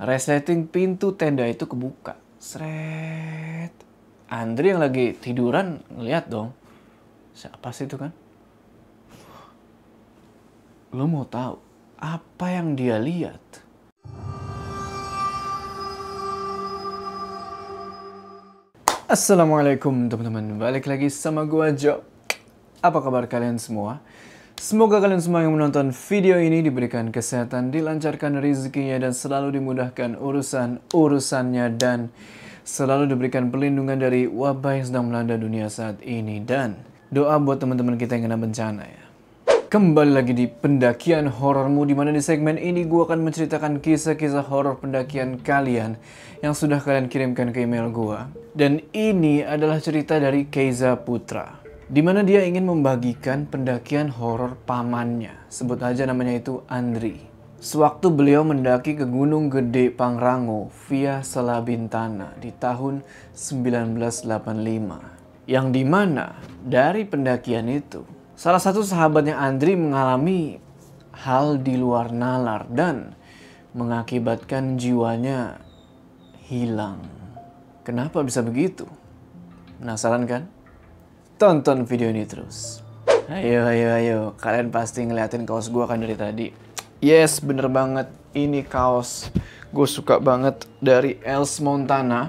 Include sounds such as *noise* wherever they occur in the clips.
resleting pintu tenda itu kebuka. Sret. Andri yang lagi tiduran ngeliat dong. Siapa sih itu kan? Lo mau tahu apa yang dia lihat? Assalamualaikum teman-teman, balik lagi sama gua Jo. Apa kabar kalian semua? Semoga kalian semua yang menonton video ini diberikan kesehatan, dilancarkan rezekinya dan selalu dimudahkan urusan-urusannya dan selalu diberikan perlindungan dari wabah yang sedang melanda dunia saat ini dan doa buat teman-teman kita yang kena bencana ya. Kembali lagi di pendakian horormu di mana di segmen ini gue akan menceritakan kisah-kisah horor pendakian kalian yang sudah kalian kirimkan ke email gue. Dan ini adalah cerita dari Keiza Putra. Di mana dia ingin membagikan pendakian horor pamannya. Sebut aja namanya itu Andri. Sewaktu beliau mendaki ke Gunung Gede Pangrango via Selabintana di tahun 1985. Yang di mana dari pendakian itu Salah satu sahabatnya Andri mengalami hal di luar nalar dan mengakibatkan jiwanya hilang. Kenapa bisa begitu? Penasaran kan? Tonton video ini terus. Ayo, ayo, ayo. Kalian pasti ngeliatin kaos gue kan dari tadi. Yes, bener banget. Ini kaos gue suka banget dari Els Montana.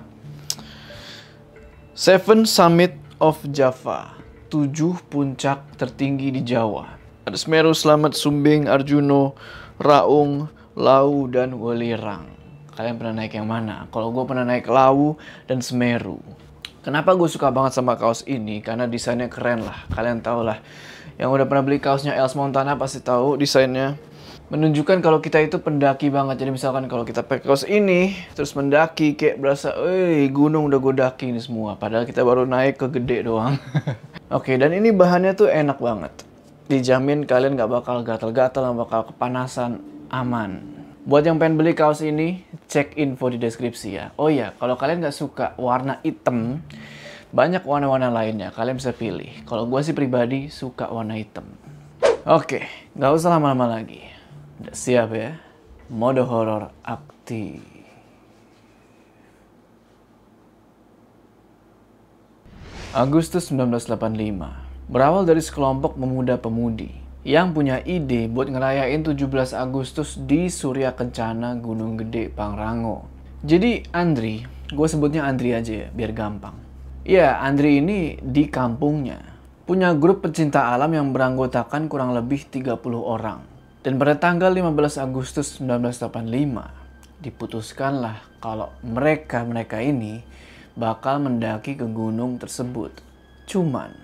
Seven Summit of Java tujuh puncak tertinggi di Jawa. Ada Semeru, Slamet, Sumbing, Arjuno, Raung, Lau, dan Welirang. Kalian pernah naik yang mana? Kalau gue pernah naik Lau dan Semeru. Kenapa gue suka banget sama kaos ini? Karena desainnya keren lah. Kalian tau lah. Yang udah pernah beli kaosnya Els Montana pasti tahu desainnya menunjukkan kalau kita itu pendaki banget. Jadi misalkan kalau kita pakai kaos ini, terus mendaki kayak berasa, eh gunung udah gue daki ini semua. Padahal kita baru naik ke gede doang. *laughs* Oke, dan ini bahannya tuh enak banget. Dijamin kalian gak bakal gatal-gatal, gak bakal kepanasan, aman. Buat yang pengen beli kaos ini, cek info di deskripsi ya. Oh iya, kalau kalian gak suka warna hitam, banyak warna-warna lainnya. Kalian bisa pilih. Kalau gue sih pribadi suka warna hitam. Oke, gak usah lama-lama lagi. Udah siap ya? Mode horor aktif. Agustus 1985 berawal dari sekelompok pemuda-pemudi yang punya ide buat ngerayain 17 Agustus di Surya Kencana Gunung Gede Pangrango. Jadi Andri, gue sebutnya Andri aja ya biar gampang. Ya, Andri ini di kampungnya punya grup pecinta alam yang beranggotakan kurang lebih 30 orang. Dan pada tanggal 15 Agustus 1985, diputuskanlah kalau mereka-mereka ini bakal mendaki ke gunung tersebut. Cuman,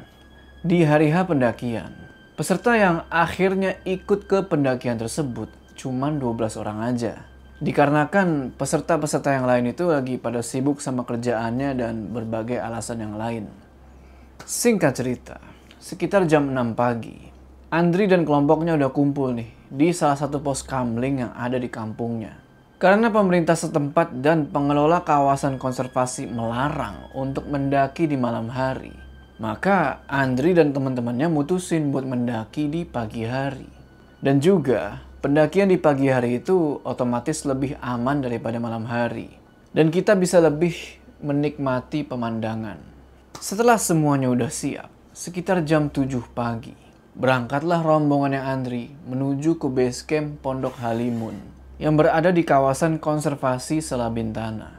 di hari H pendakian, peserta yang akhirnya ikut ke pendakian tersebut cuman 12 orang aja. Dikarenakan peserta-peserta yang lain itu lagi pada sibuk sama kerjaannya dan berbagai alasan yang lain. Singkat cerita, sekitar jam 6 pagi, Andri dan kelompoknya udah kumpul nih di salah satu pos kamling yang ada di kampungnya. Karena pemerintah setempat dan pengelola kawasan konservasi melarang untuk mendaki di malam hari, maka Andri dan teman-temannya mutusin buat mendaki di pagi hari. Dan juga, pendakian di pagi hari itu otomatis lebih aman daripada malam hari. Dan kita bisa lebih menikmati pemandangan. Setelah semuanya udah siap, sekitar jam 7 pagi, Berangkatlah rombongan yang Andri menuju ke base camp Pondok Halimun yang berada di kawasan konservasi Selabintana.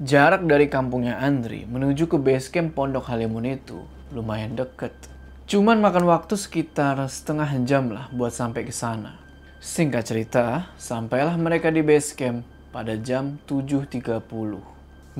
Jarak dari kampungnya Andri menuju ke base camp Pondok Halimun itu lumayan deket. Cuman makan waktu sekitar setengah jam lah buat sampai ke sana. Singkat cerita, sampailah mereka di base camp pada jam 7.30.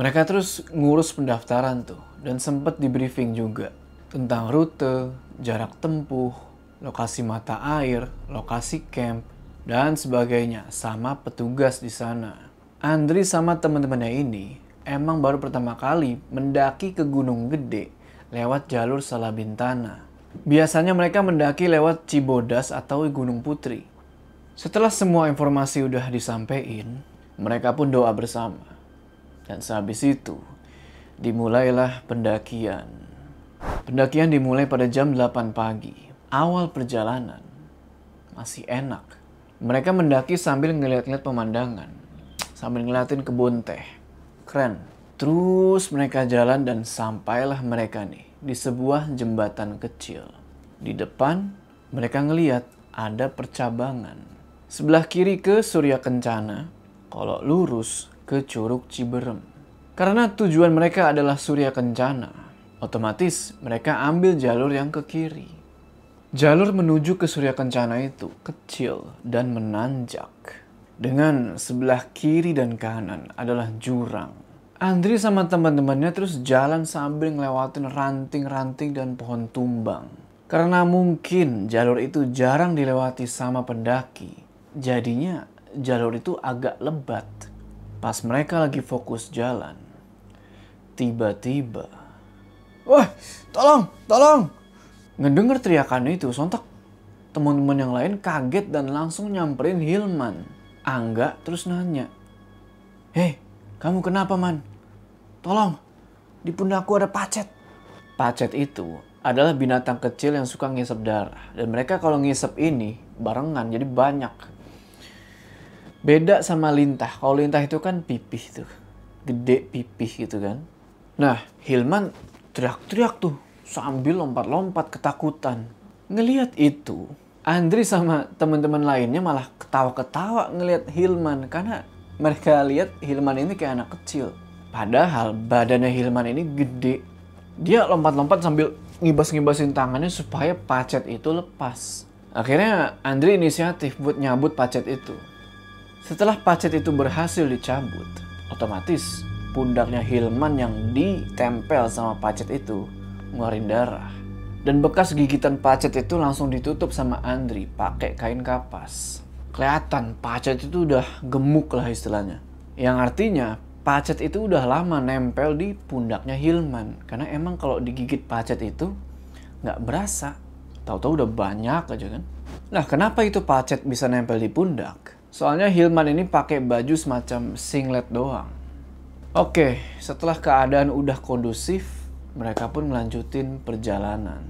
Mereka terus ngurus pendaftaran tuh dan sempat di briefing juga tentang rute, jarak tempuh, lokasi mata air, lokasi camp, dan sebagainya sama petugas di sana. Andri sama teman-temannya ini emang baru pertama kali mendaki ke Gunung Gede lewat jalur Salabintana. Biasanya mereka mendaki lewat Cibodas atau Gunung Putri. Setelah semua informasi udah disampaikan, mereka pun doa bersama. Dan sehabis itu, dimulailah pendakian. Pendakian dimulai pada jam 8 pagi. Awal perjalanan masih enak. Mereka mendaki sambil ngeliat-ngeliat pemandangan. sambil ngeliatin kebun teh. Keren. Terus mereka jalan dan sampailah mereka nih di sebuah jembatan kecil. Di depan mereka ngeliat ada percabangan. Sebelah kiri ke Surya Kencana, kalau lurus ke Curug Ciberem. Karena tujuan mereka adalah Surya Kencana, otomatis mereka ambil jalur yang ke kiri. Jalur menuju ke Surya Kencana itu kecil dan menanjak. Dengan sebelah kiri dan kanan adalah jurang Andri sama teman-temannya terus jalan sambil ngelewatin ranting-ranting dan pohon tumbang. Karena mungkin jalur itu jarang dilewati sama pendaki. Jadinya jalur itu agak lebat. Pas mereka lagi fokus jalan. Tiba-tiba. Wah, tolong, tolong. Ngedenger teriakan itu, sontak teman-teman yang lain kaget dan langsung nyamperin Hilman. Angga terus nanya. Hei, kamu kenapa man? Tolong, di pundakku ada pacet. Pacet itu adalah binatang kecil yang suka ngisep darah. Dan mereka kalau ngisep ini barengan, jadi banyak. Beda sama lintah. Kalau lintah itu kan pipih tuh. Gede pipih gitu kan. Nah, Hilman teriak-teriak tuh sambil lompat-lompat ketakutan. Ngeliat itu, Andri sama teman-teman lainnya malah ketawa-ketawa ngeliat Hilman karena mereka lihat Hilman ini kayak anak kecil. Padahal badannya Hilman ini gede. Dia lompat-lompat sambil ngibas-ngibasin tangannya supaya pacet itu lepas. Akhirnya Andri inisiatif buat nyabut pacet itu. Setelah pacet itu berhasil dicabut, otomatis pundaknya Hilman yang ditempel sama pacet itu ngeluarin darah. Dan bekas gigitan pacet itu langsung ditutup sama Andri pakai kain kapas. Kelihatan pacet itu udah gemuk lah istilahnya. Yang artinya pacet itu udah lama nempel di pundaknya Hilman. Karena emang kalau digigit pacet itu nggak berasa. Tahu-tahu udah banyak aja kan. Nah kenapa itu pacet bisa nempel di pundak? Soalnya Hilman ini pakai baju semacam singlet doang. Oke setelah keadaan udah kondusif mereka pun melanjutin perjalanan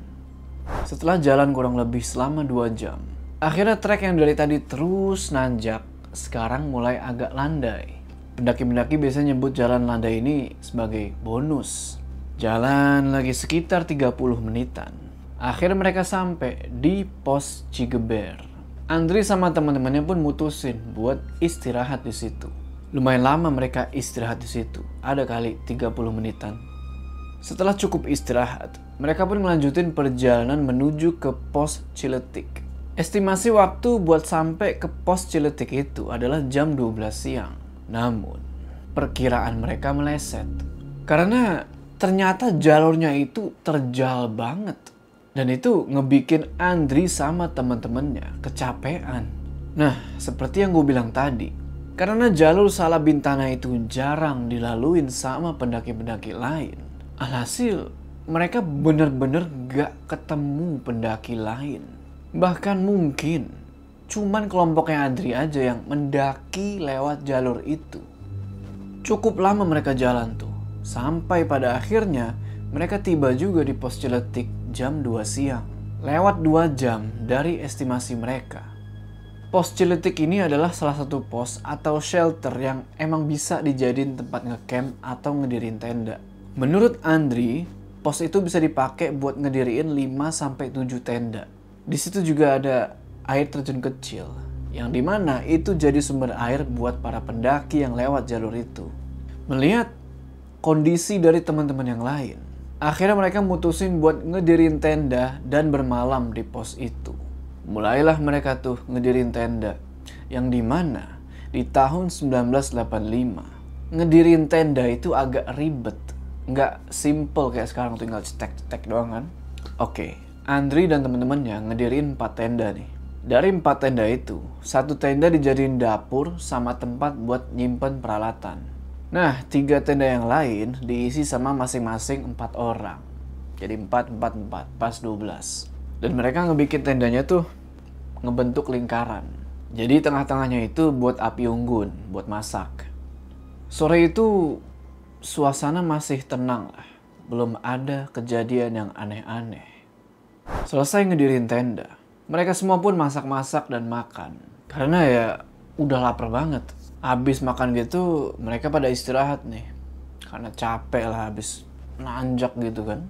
setelah jalan kurang lebih selama 2 jam akhirnya trek yang dari tadi terus nanjak sekarang mulai agak landai Pendaki-pendaki biasanya nyebut jalan landai ini sebagai bonus. Jalan lagi sekitar 30 menitan. Akhirnya mereka sampai di pos Cigeber. Andri sama teman-temannya pun mutusin buat istirahat di situ. Lumayan lama mereka istirahat di situ. Ada kali 30 menitan. Setelah cukup istirahat, mereka pun melanjutin perjalanan menuju ke pos Ciletik. Estimasi waktu buat sampai ke pos Ciletik itu adalah jam 12 siang. Namun, perkiraan mereka meleset. Karena ternyata jalurnya itu terjal banget. Dan itu ngebikin Andri sama teman-temannya kecapean. Nah, seperti yang gue bilang tadi, karena jalur salah bintana itu jarang dilaluin sama pendaki-pendaki lain. Alhasil, mereka bener-bener gak ketemu pendaki lain. Bahkan mungkin cuman kelompoknya Andri aja yang mendaki lewat jalur itu. Cukup lama mereka jalan tuh, sampai pada akhirnya mereka tiba juga di pos Ciletik jam 2 siang. Lewat 2 jam dari estimasi mereka. Pos Ciletik ini adalah salah satu pos atau shelter yang emang bisa dijadiin tempat ngecamp atau ngedirin tenda. Menurut Andri, pos itu bisa dipakai buat ngediriin 5-7 tenda. Di situ juga ada air terjun kecil yang di mana itu jadi sumber air buat para pendaki yang lewat jalur itu. Melihat kondisi dari teman-teman yang lain, akhirnya mereka mutusin buat ngedirin tenda dan bermalam di pos itu. Mulailah mereka tuh ngedirin tenda, yang di mana di tahun 1985 ngedirin tenda itu agak ribet, nggak simple kayak sekarang tinggal cetek-cetek doang kan. Oke, Andri dan teman-temannya ngedirin 4 tenda nih dari empat tenda itu, satu tenda dijadiin dapur sama tempat buat nyimpen peralatan. Nah, tiga tenda yang lain diisi sama masing-masing empat orang. Jadi empat, empat, empat, pas dua belas. Dan mereka ngebikin tendanya tuh ngebentuk lingkaran. Jadi tengah-tengahnya itu buat api unggun, buat masak. Sore itu suasana masih tenang lah. Belum ada kejadian yang aneh-aneh. Selesai ngedirin tenda, mereka semua pun masak-masak dan makan. Karena ya udah lapar banget. Habis makan gitu, mereka pada istirahat nih. Karena capek lah habis nanjak gitu kan.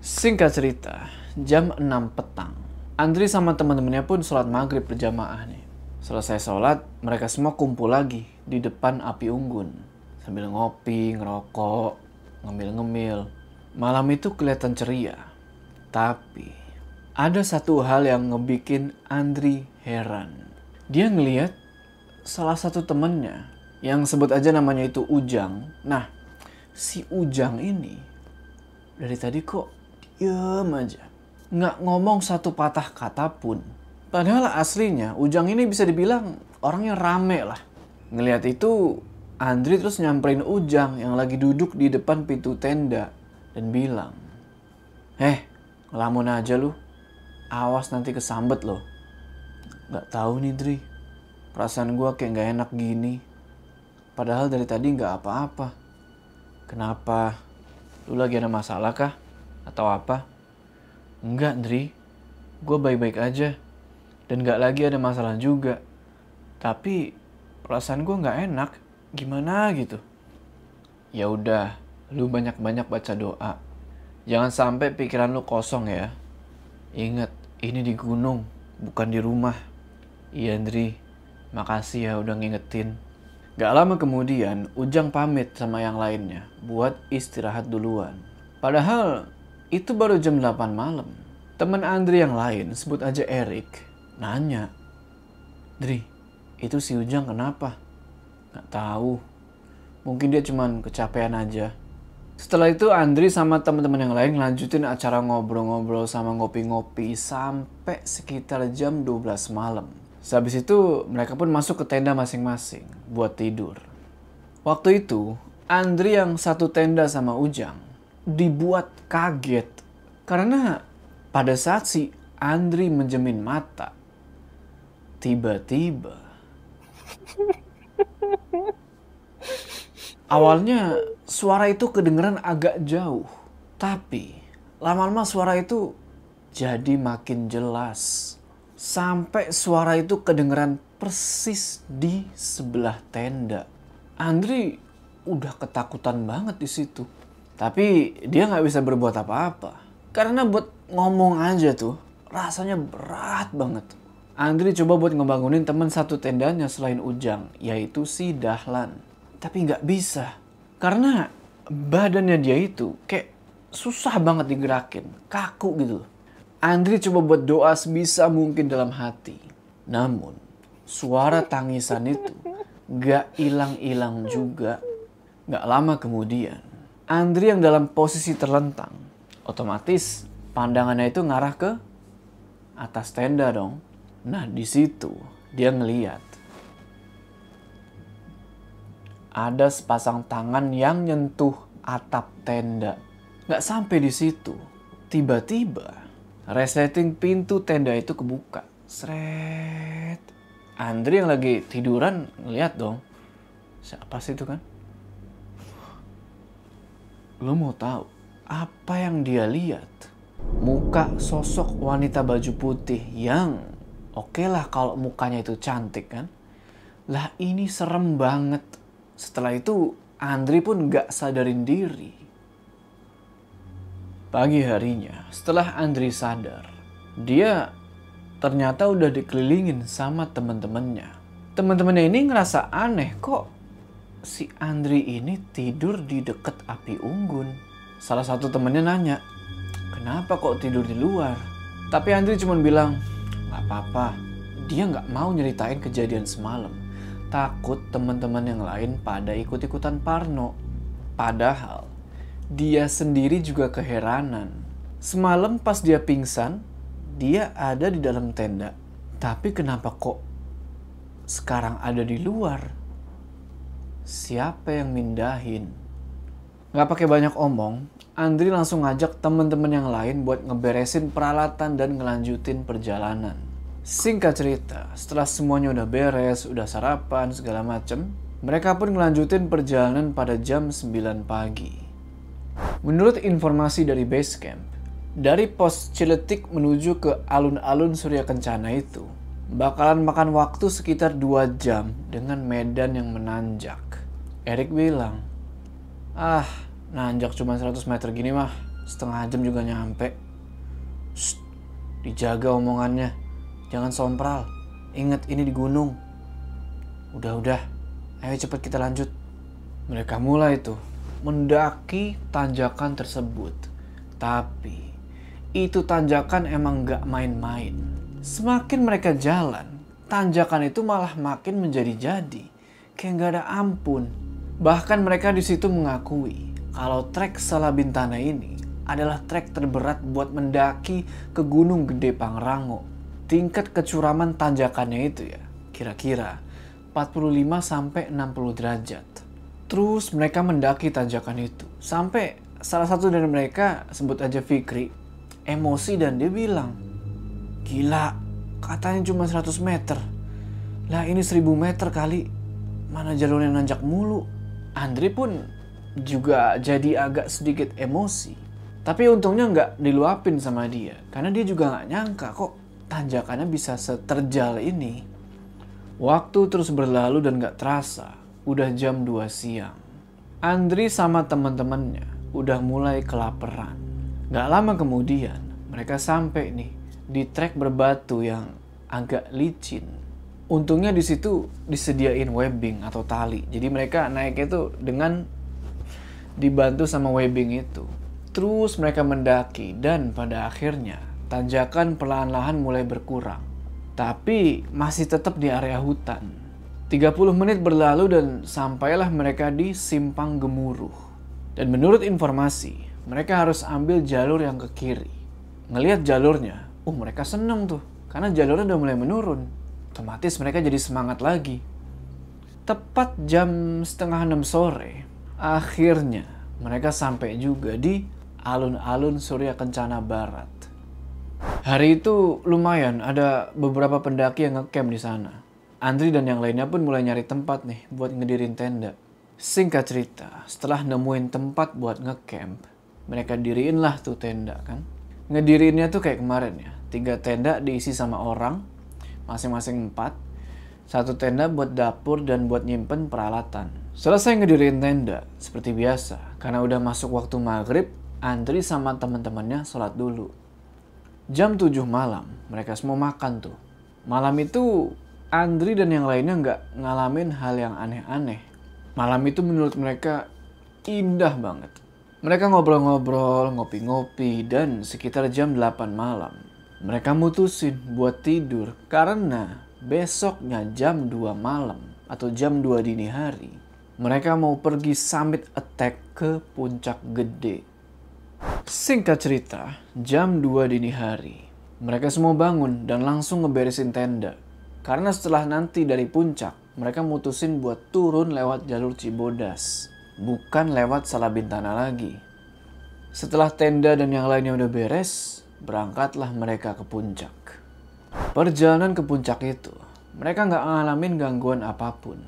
Singkat cerita, jam 6 petang. Andri sama teman-temannya pun sholat maghrib berjamaah nih. Selesai sholat, mereka semua kumpul lagi di depan api unggun. Sambil ngopi, ngerokok, ngemil-ngemil. Malam itu kelihatan ceria. Tapi, ada satu hal yang ngebikin Andri heran. Dia ngeliat salah satu temennya yang sebut aja namanya itu Ujang. Nah, si Ujang ini dari tadi kok diem aja. Nggak ngomong satu patah kata pun. Padahal aslinya Ujang ini bisa dibilang orangnya rame lah. Ngeliat itu, Andri terus nyamperin Ujang yang lagi duduk di depan pintu tenda dan bilang, Eh, ngelamun aja lu. Awas nanti kesambet loh. Gak tahu nih Dri, Perasaan gue kayak gak enak gini. Padahal dari tadi gak apa-apa. Kenapa? Lu lagi ada masalah kah? Atau apa? Enggak, Dri. Gue baik-baik aja. Dan gak lagi ada masalah juga. Tapi perasaan gue gak enak. Gimana gitu? Ya udah, lu banyak-banyak baca doa. Jangan sampai pikiran lu kosong ya. Ingat, ini di gunung, bukan di rumah. Iya, Dri. Makasih ya udah ngingetin. Gak lama kemudian, Ujang pamit sama yang lainnya buat istirahat duluan. Padahal itu baru jam 8 malam. Teman Andri yang lain, sebut aja Erik, nanya, Dri, itu si Ujang kenapa? Gak tahu. Mungkin dia cuman kecapean aja. Setelah itu Andri sama teman-teman yang lain lanjutin acara ngobrol-ngobrol sama ngopi-ngopi sampai sekitar jam 12 malam. Sehabis itu mereka pun masuk ke tenda masing-masing buat tidur. Waktu itu Andri yang satu tenda sama Ujang dibuat kaget karena pada saat si Andri menjemin mata tiba-tiba awalnya suara itu kedengeran agak jauh tapi lama-lama suara itu jadi makin jelas sampai suara itu kedengeran persis di sebelah tenda. Andri udah ketakutan banget di situ. Tapi dia nggak bisa berbuat apa-apa. Karena buat ngomong aja tuh rasanya berat banget. Andri coba buat ngebangunin teman satu tendanya selain Ujang, yaitu si Dahlan. Tapi nggak bisa. Karena badannya dia itu kayak susah banget digerakin, kaku gitu. Andri coba buat doa sebisa mungkin dalam hati. Namun, suara tangisan itu gak hilang-hilang juga. Gak lama kemudian, Andri yang dalam posisi terlentang, otomatis pandangannya itu ngarah ke atas tenda dong. Nah, di situ dia ngeliat ada sepasang tangan yang nyentuh atap tenda. Gak sampai di situ, tiba-tiba Resleting pintu tenda itu kebuka. Sret. Andri yang lagi tiduran ngeliat dong. Siapa sih itu kan? Lo mau tahu apa yang dia lihat? Muka sosok wanita baju putih yang oke okay lah kalau mukanya itu cantik kan. Lah ini serem banget. Setelah itu Andri pun gak sadarin diri Pagi harinya, setelah Andri sadar, dia ternyata udah dikelilingin sama teman-temannya. Teman-temannya ini ngerasa aneh kok si Andri ini tidur di deket api unggun. Salah satu temennya nanya, kenapa kok tidur di luar? Tapi Andri cuma bilang, gak apa-apa. Dia nggak mau nyeritain kejadian semalam. Takut teman-teman yang lain pada ikut-ikutan Parno. Padahal dia sendiri juga keheranan. Semalam pas dia pingsan, dia ada di dalam tenda. Tapi kenapa kok sekarang ada di luar? Siapa yang mindahin? Gak pakai banyak omong, Andri langsung ngajak temen-temen yang lain buat ngeberesin peralatan dan ngelanjutin perjalanan. Singkat cerita, setelah semuanya udah beres, udah sarapan, segala macem, mereka pun ngelanjutin perjalanan pada jam 9 pagi. Menurut informasi dari base camp, dari pos Ciletik menuju ke alun-alun Surya Kencana itu, bakalan makan waktu sekitar 2 jam dengan medan yang menanjak. Erik bilang, ah nanjak cuma 100 meter gini mah, setengah jam juga nyampe. Shh, dijaga omongannya, jangan sompral. Ingat ini di gunung. Udah-udah, ayo cepet kita lanjut. Mereka mulai tuh mendaki tanjakan tersebut. Tapi itu tanjakan emang gak main-main. Semakin mereka jalan, tanjakan itu malah makin menjadi-jadi. Kayak gak ada ampun. Bahkan mereka di situ mengakui kalau trek Salabintana ini adalah trek terberat buat mendaki ke Gunung Gede Pangrango. Tingkat kecuraman tanjakannya itu ya, kira-kira 45 sampai 60 derajat. Terus mereka mendaki tanjakan itu. Sampai salah satu dari mereka, sebut aja Fikri, emosi dan dia bilang, Gila, katanya cuma 100 meter. Lah ini 1000 meter kali. Mana jalurnya nanjak mulu. Andri pun juga jadi agak sedikit emosi. Tapi untungnya nggak diluapin sama dia. Karena dia juga nggak nyangka kok tanjakannya bisa seterjal ini. Waktu terus berlalu dan gak terasa, udah jam 2 siang. Andri sama teman-temannya udah mulai kelaparan. Gak lama kemudian, mereka sampai nih di trek berbatu yang agak licin. Untungnya di situ disediain webbing atau tali. Jadi mereka naik itu dengan dibantu sama webbing itu. Terus mereka mendaki dan pada akhirnya tanjakan perlahan-lahan mulai berkurang tapi masih tetap di area hutan. 30 menit berlalu dan sampailah mereka di Simpang Gemuruh. Dan menurut informasi, mereka harus ambil jalur yang ke kiri. Ngelihat jalurnya, uh mereka seneng tuh, karena jalurnya udah mulai menurun. Otomatis mereka jadi semangat lagi. Tepat jam setengah enam sore, akhirnya mereka sampai juga di alun-alun Surya Kencana Barat. Hari itu lumayan ada beberapa pendaki yang ngecamp di sana. Andri dan yang lainnya pun mulai nyari tempat nih buat ngedirin tenda. Singkat cerita, setelah nemuin tempat buat ngecamp, mereka diriin lah tuh tenda kan. Ngedirinnya tuh kayak kemarin ya, tiga tenda diisi sama orang, masing-masing empat. Satu tenda buat dapur dan buat nyimpen peralatan. Selesai ngedirin tenda, seperti biasa, karena udah masuk waktu maghrib, Andri sama teman-temannya sholat dulu. Jam 7 malam, mereka semua makan tuh. Malam itu, Andri dan yang lainnya nggak ngalamin hal yang aneh-aneh. Malam itu menurut mereka indah banget. Mereka ngobrol-ngobrol, ngopi-ngopi, dan sekitar jam 8 malam. Mereka mutusin buat tidur karena besoknya jam 2 malam atau jam 2 dini hari. Mereka mau pergi summit attack ke puncak gede Singkat cerita, jam 2 dini hari, mereka semua bangun dan langsung ngeberesin tenda. Karena setelah nanti dari puncak, mereka mutusin buat turun lewat jalur Cibodas, bukan lewat Salabintana lagi. Setelah tenda dan yang lainnya udah beres, berangkatlah mereka ke puncak. Perjalanan ke puncak itu, mereka nggak ngalamin gangguan apa pun.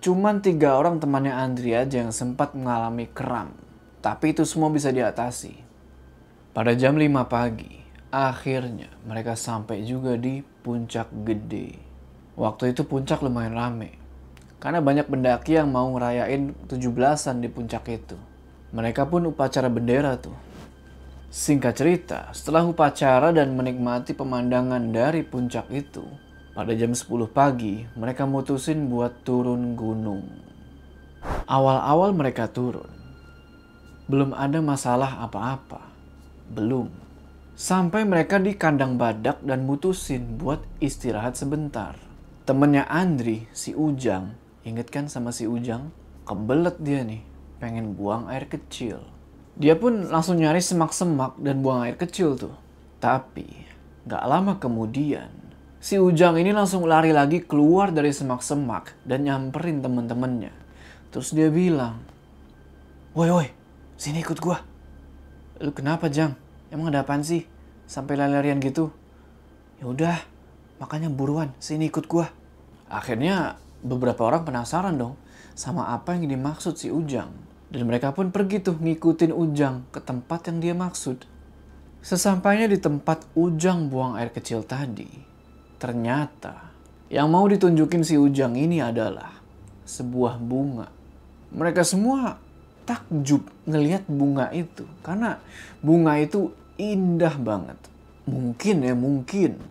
Cuman tiga orang temannya Andri aja yang sempat mengalami kram tapi itu semua bisa diatasi. Pada jam 5 pagi, akhirnya mereka sampai juga di puncak gede. Waktu itu puncak lumayan rame. Karena banyak pendaki yang mau ngerayain 17-an di puncak itu. Mereka pun upacara bendera tuh. Singkat cerita, setelah upacara dan menikmati pemandangan dari puncak itu, pada jam 10 pagi, mereka mutusin buat turun gunung. Awal-awal mereka turun, belum ada masalah apa-apa. Belum. Sampai mereka di kandang badak dan mutusin buat istirahat sebentar. Temennya Andri, si Ujang, inget kan sama si Ujang? Kebelet dia nih, pengen buang air kecil. Dia pun langsung nyari semak-semak dan buang air kecil tuh. Tapi, gak lama kemudian, si Ujang ini langsung lari lagi keluar dari semak-semak dan nyamperin temen-temennya. Terus dia bilang, Woi woi, Sini ikut gua. Lu kenapa, Jang? Emang ada apaan sih? Sampai lari-larian gitu? Ya udah, makanya buruan, sini ikut gua. Akhirnya beberapa orang penasaran dong sama apa yang dimaksud si Ujang. Dan mereka pun pergi tuh ngikutin Ujang ke tempat yang dia maksud. Sesampainya di tempat Ujang buang air kecil tadi, ternyata yang mau ditunjukin si Ujang ini adalah sebuah bunga. Mereka semua takjub ngelihat bunga itu karena bunga itu indah banget. Mungkin ya mungkin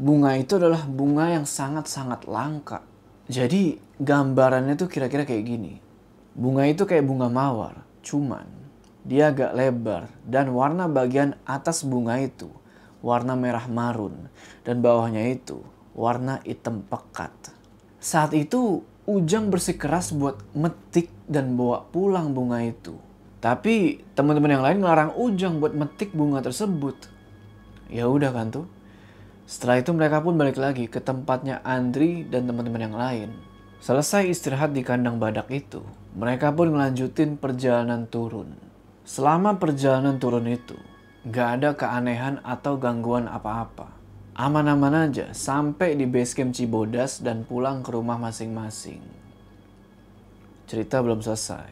bunga itu adalah bunga yang sangat-sangat langka. Jadi gambarannya tuh kira-kira kayak gini. Bunga itu kayak bunga mawar, cuman dia agak lebar dan warna bagian atas bunga itu warna merah marun dan bawahnya itu warna hitam pekat. Saat itu Ujang bersikeras buat metik dan bawa pulang bunga itu. Tapi teman-teman yang lain ngelarang Ujang buat metik bunga tersebut. Ya udah kan tuh. Setelah itu mereka pun balik lagi ke tempatnya Andri dan teman-teman yang lain. Selesai istirahat di kandang badak itu, mereka pun ngelanjutin perjalanan turun. Selama perjalanan turun itu, gak ada keanehan atau gangguan apa-apa. Aman-aman aja sampai di base camp Cibodas dan pulang ke rumah masing-masing. Cerita belum selesai.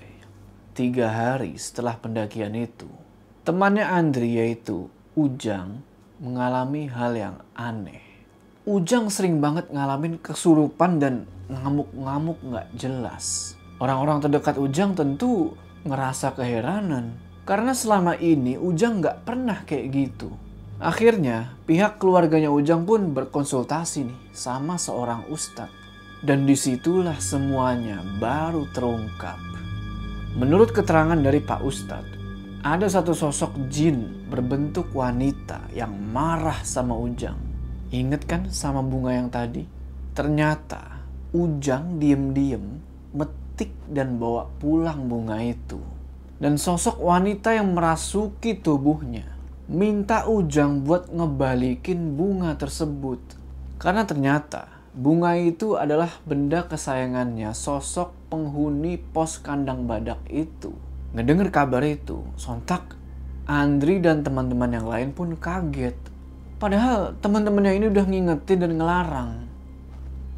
Tiga hari setelah pendakian itu, temannya Andri yaitu Ujang mengalami hal yang aneh. Ujang sering banget ngalamin kesurupan dan ngamuk-ngamuk gak jelas. Orang-orang terdekat Ujang tentu ngerasa keheranan. Karena selama ini Ujang nggak pernah kayak gitu. Akhirnya pihak keluarganya Ujang pun berkonsultasi nih sama seorang ustadz. Dan di situlah semuanya baru terungkap. Menurut keterangan dari Pak Ustadz, ada satu sosok jin berbentuk wanita yang marah sama Ujang. Ingat kan sama bunga yang tadi? Ternyata Ujang diem-diem metik dan bawa pulang bunga itu. Dan sosok wanita yang merasuki tubuhnya minta Ujang buat ngebalikin bunga tersebut. Karena ternyata bunga itu adalah benda kesayangannya sosok penghuni pos kandang badak itu. Ngedenger kabar itu, sontak Andri dan teman-teman yang lain pun kaget. Padahal teman-temannya ini udah ngingetin dan ngelarang.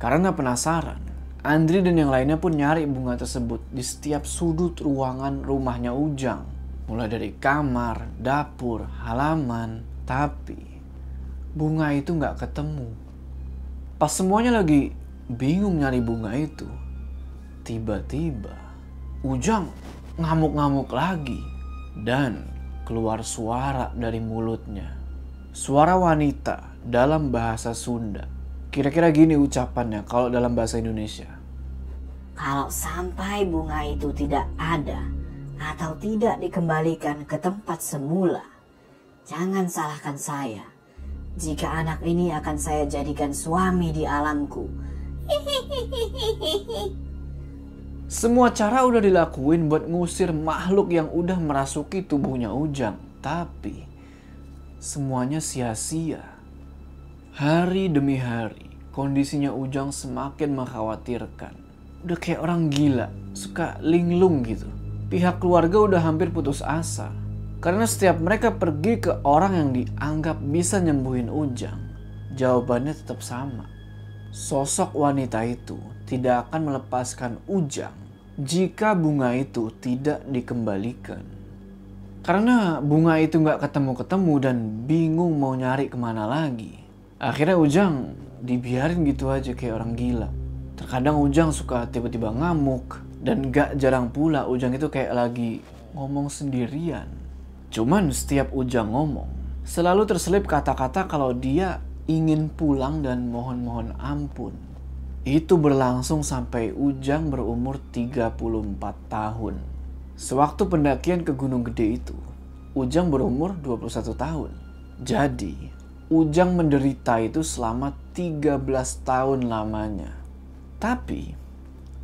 Karena penasaran, Andri dan yang lainnya pun nyari bunga tersebut di setiap sudut ruangan rumahnya Ujang. Mulai dari kamar, dapur, halaman. Tapi bunga itu nggak ketemu. Pas semuanya lagi bingung nyari bunga itu. Tiba-tiba Ujang ngamuk-ngamuk lagi. Dan keluar suara dari mulutnya. Suara wanita dalam bahasa Sunda. Kira-kira gini ucapannya kalau dalam bahasa Indonesia. Kalau sampai bunga itu tidak ada atau tidak dikembalikan ke tempat semula, jangan salahkan saya. Jika anak ini akan saya jadikan suami di alamku. *laughs* Semua cara udah dilakuin buat ngusir makhluk yang udah merasuki tubuhnya Ujang. Tapi semuanya sia-sia. Hari demi hari, kondisinya Ujang semakin mengkhawatirkan. Udah kayak orang gila, suka linglung gitu. Pihak keluarga udah hampir putus asa. Karena setiap mereka pergi ke orang yang dianggap bisa nyembuhin Ujang, jawabannya tetap sama. Sosok wanita itu tidak akan melepaskan Ujang jika bunga itu tidak dikembalikan. Karena bunga itu nggak ketemu-ketemu dan bingung mau nyari ke mana lagi. Akhirnya Ujang dibiarin gitu aja kayak orang gila. Terkadang Ujang suka tiba-tiba ngamuk. Dan gak jarang pula Ujang itu kayak lagi ngomong sendirian. Cuman setiap Ujang ngomong, selalu terselip kata-kata kalau dia ingin pulang dan mohon-mohon ampun. Itu berlangsung sampai Ujang berumur 34 tahun. Sewaktu pendakian ke Gunung Gede itu, Ujang berumur 21 tahun. Jadi, Ujang menderita itu selama 13 tahun lamanya. Tapi,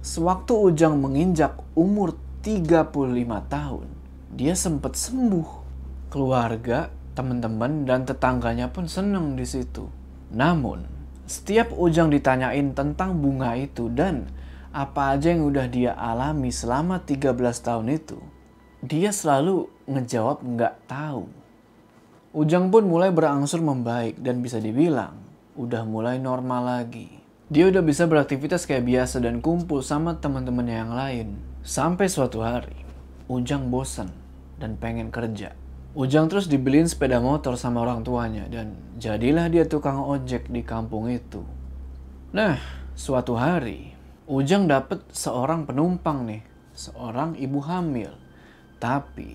sewaktu Ujang menginjak umur 35 tahun, dia sempat sembuh. Keluarga, teman-teman, dan tetangganya pun senang di situ. Namun, setiap Ujang ditanyain tentang bunga itu dan apa aja yang udah dia alami selama 13 tahun itu, dia selalu ngejawab nggak tahu. Ujang pun mulai berangsur membaik dan bisa dibilang udah mulai normal lagi. Dia udah bisa beraktivitas kayak biasa dan kumpul sama teman-temannya yang lain. Sampai suatu hari, Ujang bosan dan pengen kerja. Ujang terus dibeliin sepeda motor sama orang tuanya dan jadilah dia tukang ojek di kampung itu. Nah, suatu hari Ujang dapet seorang penumpang nih, seorang ibu hamil. Tapi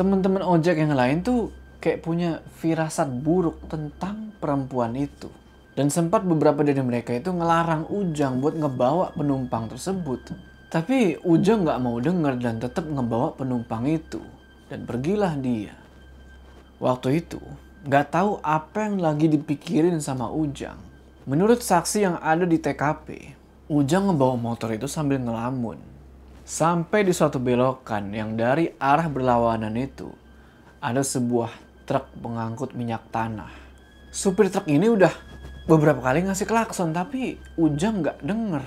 teman-teman ojek yang lain tuh kayak punya firasat buruk tentang perempuan itu. Dan sempat beberapa dari mereka itu ngelarang Ujang buat ngebawa penumpang tersebut. Tapi Ujang nggak mau denger dan tetap ngebawa penumpang itu. Dan pergilah dia. Waktu itu, nggak tahu apa yang lagi dipikirin sama Ujang. Menurut saksi yang ada di TKP, Ujang ngebawa motor itu sambil ngelamun. Sampai di suatu belokan yang dari arah berlawanan itu, ada sebuah truk pengangkut minyak tanah. Supir truk ini udah beberapa kali ngasih klakson, tapi Ujang nggak denger.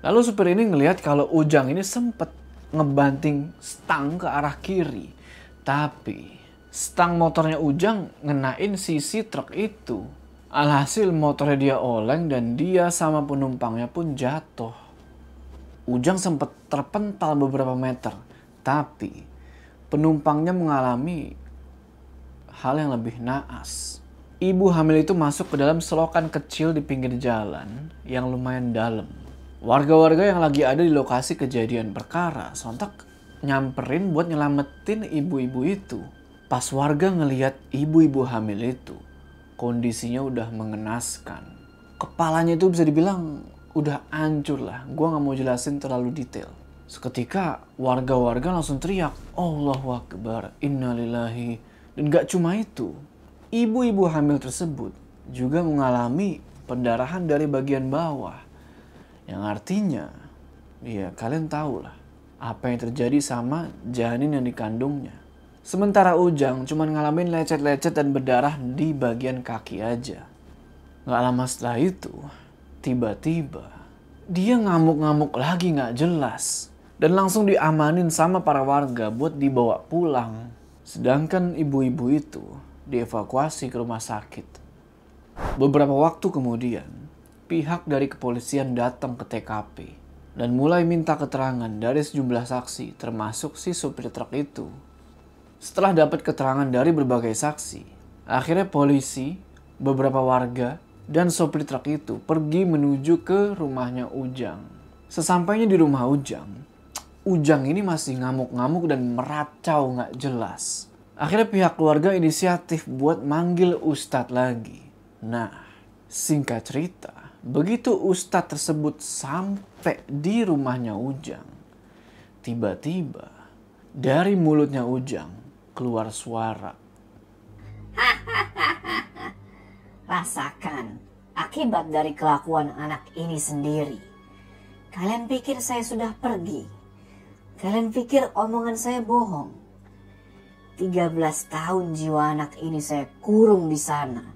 Lalu supir ini ngelihat kalau Ujang ini sempet ngebanting stang ke arah kiri. Tapi stang motornya Ujang ngenain sisi truk itu. Alhasil motornya dia oleng dan dia sama penumpangnya pun jatuh. Ujang sempat terpental beberapa meter, tapi penumpangnya mengalami hal yang lebih naas. Ibu hamil itu masuk ke dalam selokan kecil di pinggir jalan yang lumayan dalam. Warga-warga yang lagi ada di lokasi kejadian perkara sontak nyamperin buat nyelamatin ibu-ibu itu. Pas warga ngelihat ibu-ibu hamil itu, kondisinya udah mengenaskan. Kepalanya itu bisa dibilang udah hancur lah. Gua nggak mau jelasin terlalu detail. Seketika warga-warga langsung teriak, Allahu Akbar, Innalillahi. Dan gak cuma itu, ibu-ibu hamil tersebut juga mengalami pendarahan dari bagian bawah. Yang artinya, ya kalian tahu lah apa yang terjadi sama janin yang dikandungnya. Sementara Ujang cuma ngalamin lecet-lecet dan berdarah di bagian kaki aja. Gak lama setelah itu, tiba-tiba dia ngamuk-ngamuk lagi gak jelas. Dan langsung diamanin sama para warga buat dibawa pulang. Sedangkan ibu-ibu itu dievakuasi ke rumah sakit. Beberapa waktu kemudian, pihak dari kepolisian datang ke TKP dan mulai minta keterangan dari sejumlah saksi termasuk si supir truk itu setelah dapat keterangan dari berbagai saksi, akhirnya polisi, beberapa warga, dan sopir truk itu pergi menuju ke rumahnya Ujang. Sesampainya di rumah Ujang, Ujang ini masih ngamuk-ngamuk dan meracau nggak jelas. Akhirnya pihak keluarga inisiatif buat manggil Ustadz lagi. Nah, singkat cerita, begitu Ustadz tersebut sampai di rumahnya Ujang, tiba-tiba dari mulutnya Ujang keluar suara. *laughs* Rasakan akibat dari kelakuan anak ini sendiri. Kalian pikir saya sudah pergi? Kalian pikir omongan saya bohong? 13 tahun jiwa anak ini saya kurung di sana.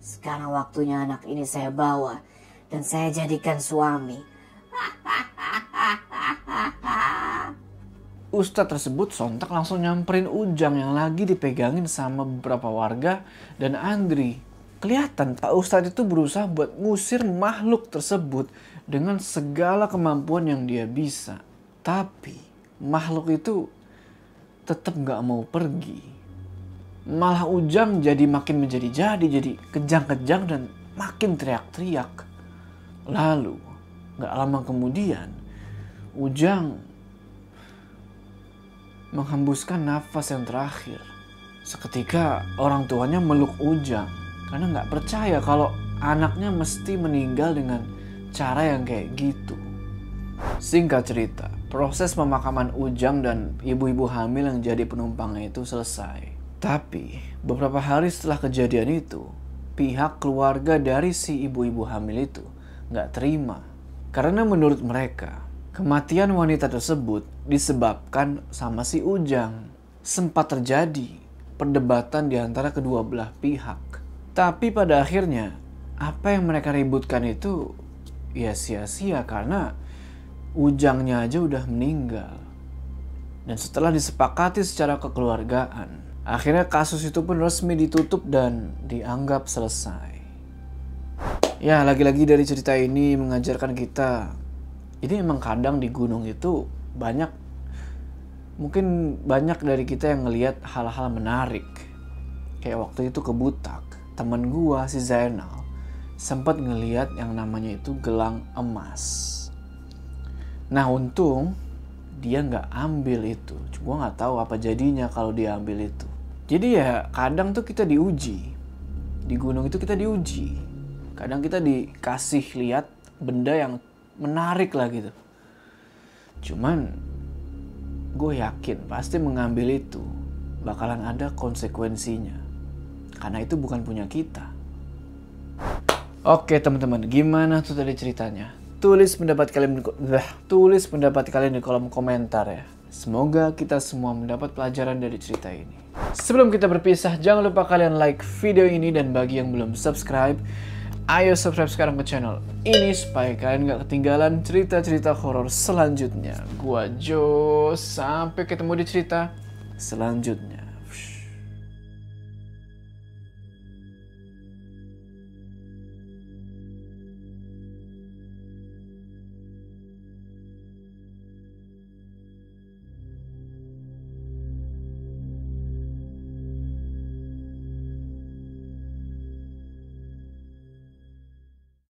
Sekarang waktunya anak ini saya bawa dan saya jadikan suami. *laughs* Ustadz tersebut sontak langsung nyamperin Ujang yang lagi dipegangin sama beberapa warga dan Andri. Kelihatan Pak Ustadz itu berusaha buat ngusir makhluk tersebut dengan segala kemampuan yang dia bisa. Tapi makhluk itu tetap gak mau pergi. Malah Ujang jadi makin menjadi-jadi, jadi kejang-kejang dan makin teriak-teriak. Lalu, gak lama kemudian, Ujang menghembuskan nafas yang terakhir. Seketika orang tuanya meluk Ujang karena nggak percaya kalau anaknya mesti meninggal dengan cara yang kayak gitu. Singkat cerita, proses pemakaman Ujang dan ibu-ibu hamil yang jadi penumpangnya itu selesai. Tapi, beberapa hari setelah kejadian itu, pihak keluarga dari si ibu-ibu hamil itu nggak terima. Karena menurut mereka, Kematian wanita tersebut disebabkan sama si Ujang. Sempat terjadi perdebatan di antara kedua belah pihak. Tapi pada akhirnya, apa yang mereka ributkan itu ya sia-sia karena Ujangnya aja udah meninggal. Dan setelah disepakati secara kekeluargaan, akhirnya kasus itu pun resmi ditutup dan dianggap selesai. Ya, lagi-lagi dari cerita ini mengajarkan kita jadi emang kadang di gunung itu banyak mungkin banyak dari kita yang ngelihat hal-hal menarik. Kayak waktu itu ke Butak, temen gua si Zainal sempat ngeliat yang namanya itu gelang emas. Nah untung dia nggak ambil itu. Cuma nggak tahu apa jadinya kalau dia ambil itu. Jadi ya kadang tuh kita diuji. Di gunung itu kita diuji. Kadang kita dikasih lihat benda yang menarik lah gitu. Cuman gue yakin pasti mengambil itu bakalan ada konsekuensinya. Karena itu bukan punya kita. Oke teman-teman, gimana tuh tadi ceritanya? Tulis pendapat kalian di, tulis pendapat kalian di kolom komentar ya. Semoga kita semua mendapat pelajaran dari cerita ini. Sebelum kita berpisah, jangan lupa kalian like video ini dan bagi yang belum subscribe, ayo subscribe sekarang ke channel ini supaya kalian gak ketinggalan cerita-cerita horor selanjutnya. Gua Jo, sampai ketemu di cerita selanjutnya.